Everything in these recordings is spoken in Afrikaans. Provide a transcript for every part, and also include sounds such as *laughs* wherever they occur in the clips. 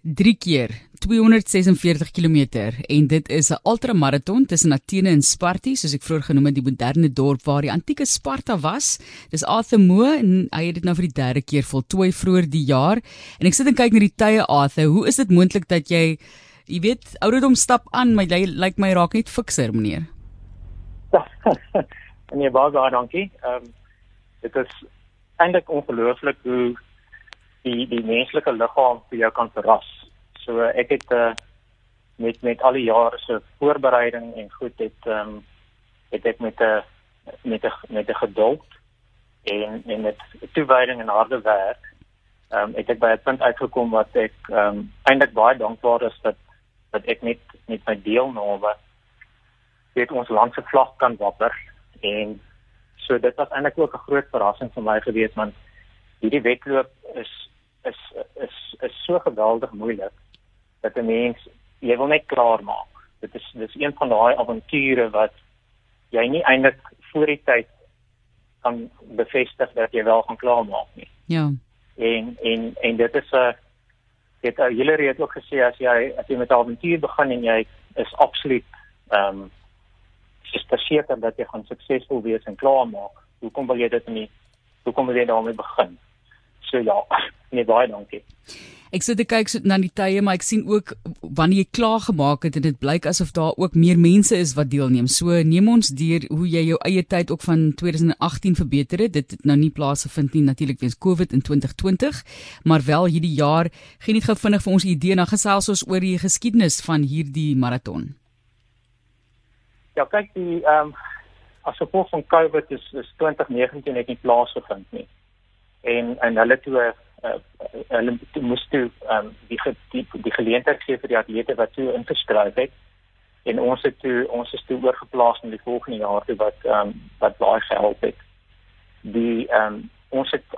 3 keer 246 km en dit is 'n ultramaraton tussen Athene en Sparta, soos ek vroeër genoem het, die moderne dorp waar die antieke Sparta was. Dis Arthur Moore en hy het dit nou vir die derde keer voltooi vroeër die jaar. En ek sit en kyk na die tye Arthur. Hoe is dit moontlik dat jy jy weet ouderdom stap aan, maar jy lyk like my raak net fikser, meneer? nee, baie baie dankie. Ehm um, dit is eintlik ongelooflik hoe die die menslike liggaam vir jou kan verras. So ek het uh, met met al die jare se voorbereiding en goed het ehm um, het ek met 'n met 'n met 'n geduld en en met toewyding en harde werk ehm um, het ek by 'n punt uitgekom wat ek ehm um, eintlik baie dankbaar is dat dat ek net met my deelname dit ons land se vlag kan wapper en so dit was eintlik ook 'n groot verrassing vir my gewees want hierdie wedloop is is is is so geweldig moeilik dat 'n mens jy wil net klaar maak. Dit is dis een van daai avonture wat jy nie eintlik voor die tyd kan bevestig dat jy wel gaan klaar maak nie. Ja. En en en dit is 'n dit uh, julle het ook gesê as jy as jy met 'n avontuur begin en jy is absoluut ehm um, is verseker dat jy gaan suksesvol wees en klaar maak. Hoekom wil jy dit nie? Hoekom wil jy daarmee begin? So ja, nee baie dankie. Ek sit te kyk so na die tye, maar ek sien ook wanneer jy klaar gemaak het en dit blyk asof daar ook meer mense is wat deelneem. So neem ons deur hoe jy jou eie tyd ook van 2018 verbeter het. Dit het nou nie plaasgevind nie natuurlik weens COVID in 2020, maar wel hierdie jaar. Geen net gou vinnig vir ons idee na gesels ons oor die geskiedenis van hierdie maraton. Ja, kyk die ehm um, as gevolg van COVID is is 2019 net nie plaasgevind nie en en hulle toe uh, hulle toe moes toe um, die, die die geleentheid gee vir die atlete wat toe ingeskryf het en ons het toe ons is toe oorgeplaas in die volgende jaar toe wat um, wat baie gehelp het. Die um, ons het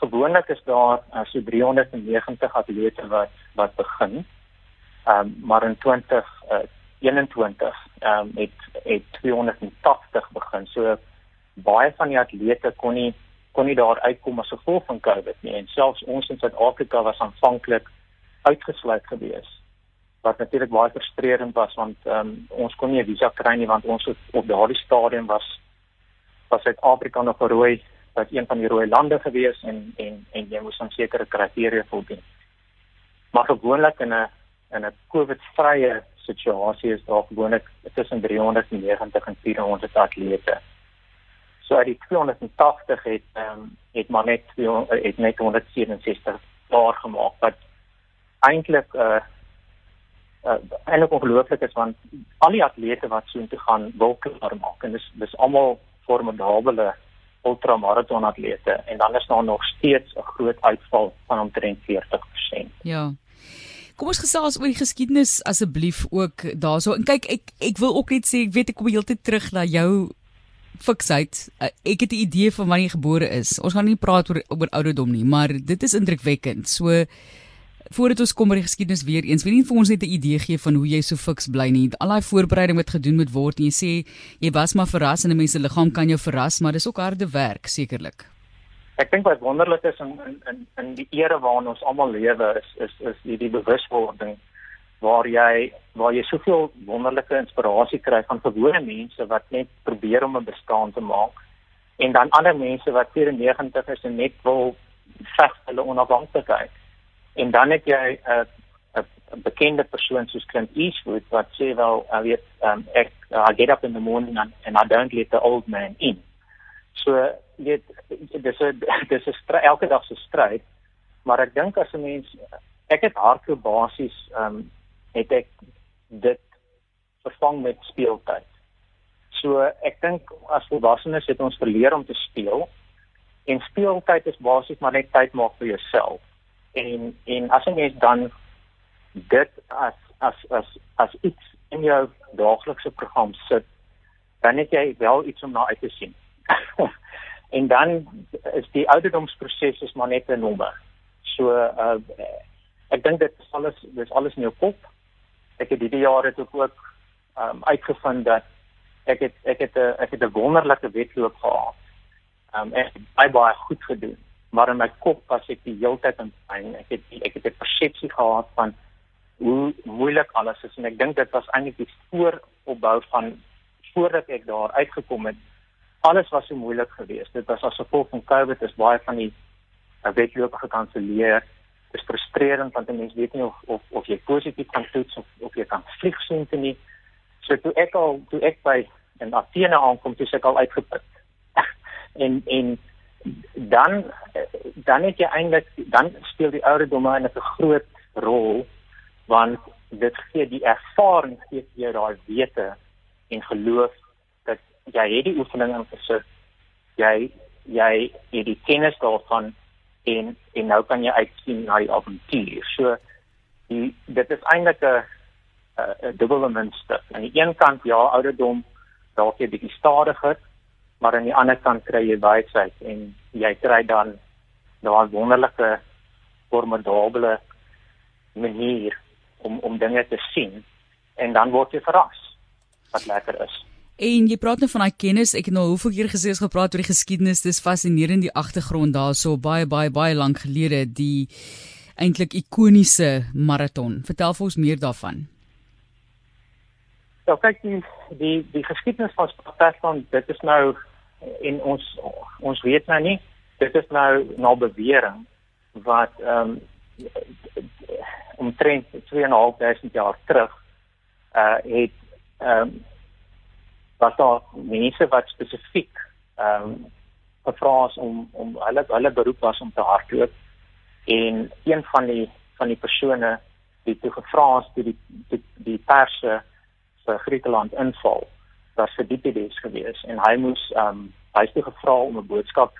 gewoonlik is daar uh, so 390 atlete wat wat begin. Ehm um, maar in 20 uh, 21 ehm um, het het 280 begin. So baie van die atlete kon nie kon nie daar uitkom as gevolg van COVID nie en selfs ons in Suid-Afrika was aanvanklik uitgesluit gewees wat natuurlik baie frustrerend was want um, ons kon nie 'n visa kry nie want ons op daardie stadium was was Suid-Afrika nog rooi was een van die rooi lande gewees en en en jy moes aan sekere kriteria voldoen. Maar gewoonlik in 'n in 'n COVID-vrye situasie is daar gewoonlik tussen 390 en 400 atlete. So uit die 280 het ehm um, het maar net het net 167 klaar gemaak wat eintlik 'n uh, eh, uh, eh, eintlik ongelooflik is want al die atlete wat so intoe gaan wil klaar maak en dis dis almal formidable ultramaraton atlete en dan is daar nog steeds 'n groot uitval van omtrent 40%. Ja. Kom ons gesels oor die geskiedenis asseblief ook daarso. En kyk ek ek wil ook net sê ek weet ek kom heeltyd terug na jou fiksheid. Uh, ek het 'n idee van wanneer jy gebore is. Ons gaan nie praat oor oor ouderdom nie, maar dit is indrukwekkend. So voordat ons kom by die geskiedenis weer eens, wil jy vir ons net 'n idee gee van hoe jy so fiks bly nie? Al daai voorbereiding wat gedoen moet word en jy sê jy was maar verras en 'n mens se liggaam kan jou verras, maar dis ook harde werk sekerlik. Ek dink wat wonderlik is in in in die era waarin ons almal lewe is is is hierdie bewuswording waar jy waar jy soveel wonderlike inspirasie kry van gewone mense wat net probeer om 'n bestaan te maak en dan ander mense wat 94 is en net wil veg hulle onafhanklikheid. En dan het jy 'n 'n bekende persoon soos Clint Eastwood wat sê wel I weet um, ek I get up in the morning and, and I don't let the old man in. So dit dis 'n dis 'n elke dag se stryd, maar ek dink as 'n mens ek het hardloop basies um het ek dit vervang met speeltyd. So ek dink as volwassenes het ons verleer om te speel en speeltyd is basies maar net tyd maak vir jouself. En en as jy dan dit as as as as iets in jou daaglikse program sit, dan het jy wel iets om na uit te sien. *laughs* en dan is die ouderdomsproses is maar net 'n nommer. So uh ek dink dit is alles dis alles in jou kop ek het hierdie jaar het ook ook um, uitgevind dat ek het ek het 'n ek het 'n wonderlike wedloop gehad. Ehm um, ek het baie baie goed gedoen. maar in my kop was ek die hele tyd in pyn. Ek het ek het 'n persepsie gehad van hoe moeilik alles is en ek dink dit was eintlik die vooropbou van voordat ek daar uitgekom het. Alles was so moeilik geweest. Dit was as gevolg van COVID is baie van die uh, wedlope gekanselleer. Is frustrerend want mense weet nie of of of jy positief kan toets of of jy kan vlieg sien te nie. So toe ek al toe ek by in Athene aankom, toe ek al uitgeput. *laughs* en en dan dan het jy eintlik dan speel die ouderdom 'n groot rol want dit gee die ervaring gee jy daai wete en geloof dat jy het die oefening ingesit jy jy het die kennis daarvan en en nou kan jy uitsien na die avontuur so die dit is eintlik 'n 'n dubbele muntstuk aan die een kant ja ouderdom dalk 'n bietjie stadiger maar aan die ander kant kry jy wysheid en jy kry dan daai wonderlike formidable manier om om dinge te sien en dan word jy verras wat lekker is. En jy praat nou van daai kennis, ek het nou hoeveel keer gesê ons gepraat oor die geskiedenis, dis fascinerend die agtergrond daarso baie baie baie lank gelede die eintlik ikoniese maraton. Vertel vir ons meer daarvan. Ja, kyk die die die geskiedenis van Spartan, dit is nou en ons ons weet nou nie dit is nou na bewering wat ehm um, omtrent 2.500 jaar terug uh het ehm um, was daar mense wat spesifiek ehm um, gevra is om om hulle hulle beroep was om te hardloop en een van die van die persone wie toe gevra is toe die die, die perse vir Griekeland inval was Philippides geweest en hy moes ehm um, hy het gevra om 'n boodskap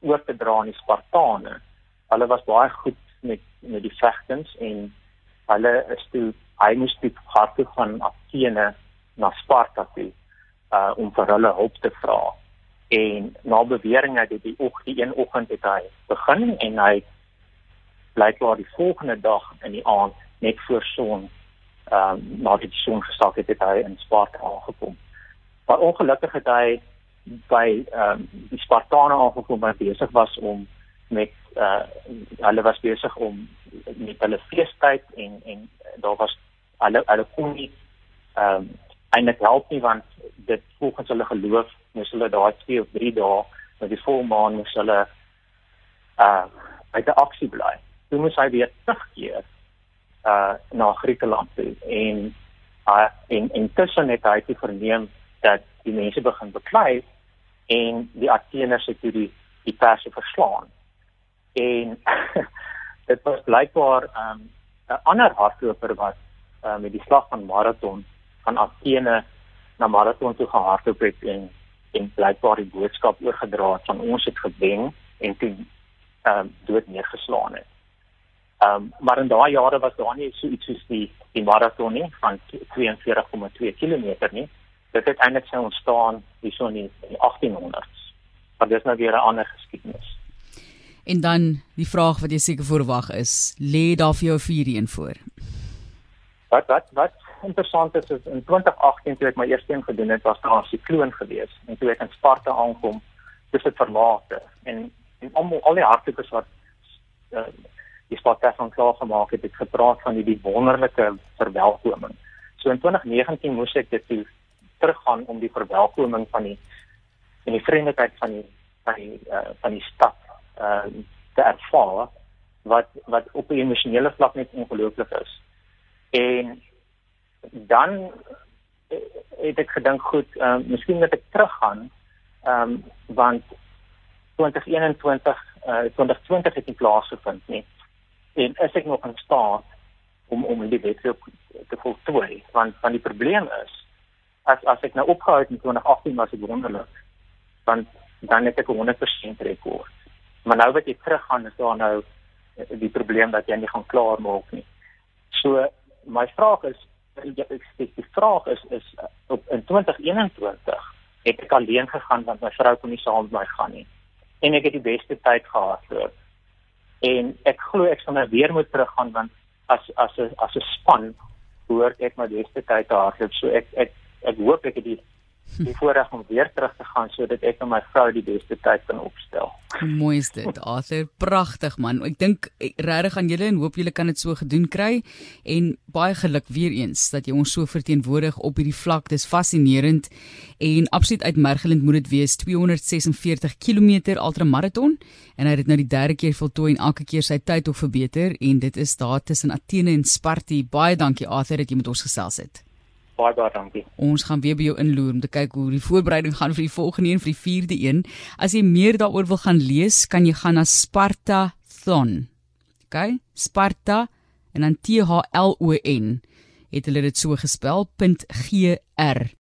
oor te dra aan die Spartane. Hulle was baie goed met met die vegtings en hulle is toe hy moes toe harte van Athene na Sparta toe uh om vir hulle hulp te vra. En na bewering het die ook die een oggend het hy begin en hy blykbaar die volgende dag in die aand net voor son ehm um, na die son gesak het, het hy in Sparta aangekom. Maar ongelukkig het hy by ehm um, die Spartane aangekom wat besig was om met uh hulle was besig om met hulle feestyd en en daar was hulle hulle kon nie ehm um, eintlik help nie want dit volgens hulle geloof moes hulle daai 2 of 3 dae met die volmaan moes hulle uh uit 'n aksie bly. Toe moes hy weer terugkeer uh na Griekeland toe en uh en intussen het hy te verneem dat die mense begin beklei en die Atheners het die die perse verslaan. En *laughs* dit was blykbaar 'n um, ander hardloper wat um, met die slag van maraton van Athene na maraton toe gehardloop het en en blykbaar die boodskap oorgedra het van ons het gewen en toe ehm um, dood neergeslaan het. Ehm um, maar in daai jare was daar nie so iets soos die die maraton nie van 42,2 km nie dit het eintlik sou ontstaan hierso in die 1800s. Maar dis nou weer 'n ander geskiedenis. En dan die vraag wat jy seker verwag is, lê daar vir jou vir een voor? Wat wat wat interessant is is in 2018 toe ek my eerste een gedoen het, was daar 'n sikloon gewees en toe ek in Sparta aankom, dis dit vermaakte en en almal al die hartlikes wat uh, die Sparta van klaar gemaak het, het gepraat van die wonderlike verwelkoming. So in 2019 moes ek dit toe teruggaan om die verwelkoming van die en die vriendelikheid van die van die uh, van die stad uh, te ervaar wat wat op 'n emosionele vlak net ongelooflik is. En dan eh, het ek gedink goed, ehm uh, miskien moet ek teruggaan ehm um, want 2021 uh, 2020 het nie plaasgevind nie. En is ek nog in staat om om die wedloop te voltooi? Want van die probleem is as as ek nou opgehou het in 2018 was dit wonderlik. Want dan het ek 'n 100% rekord maar nou wat jy teruggaan is daar nou eh, die probleem dat jy nie gaan klaar maak nie. So my vraag is ek sê die vraag is is eh, op in 2021 het ek alleen gegaan want my vrou kon nie saam met my gaan nie. En ek het die beste tyd gehad so en ek glo ek sal nou weer moet teruggaan want as as 'n as 'n span hoor ek my beste tyd te hardloop. So ek ek ek hoop ek het die die voorreg om weer terug te gaan sodat ek en my vrou die beste tyd kan opstel. Mooi is dit, Arthur. Pragtig man. Ek dink regtig aan julle en hoop julle kan dit so gedoen kry en baie geluk weer eens dat jy ons so verteenwoordig op hierdie vlak. Dis fascinerend en absoluut uitmergelend moet dit wees 246 km ultramaraton en hy het nou die derde keer voltooi en elke keer sy tyd ook verbeter en dit is daar tussen Athene en Sparta. Baie dankie Arthur dat jy met ons gesels het. Baie baie dankie. Ons gaan weer by jou inloer om te kyk hoe die voorbereiding gaan vir die volgende een vir die 4de een. As jy meer daaroor wil gaan lees, kan jy gaan na Spartathon. OK? Sparta en dan T H L O N. Het hulle dit so gespel .gr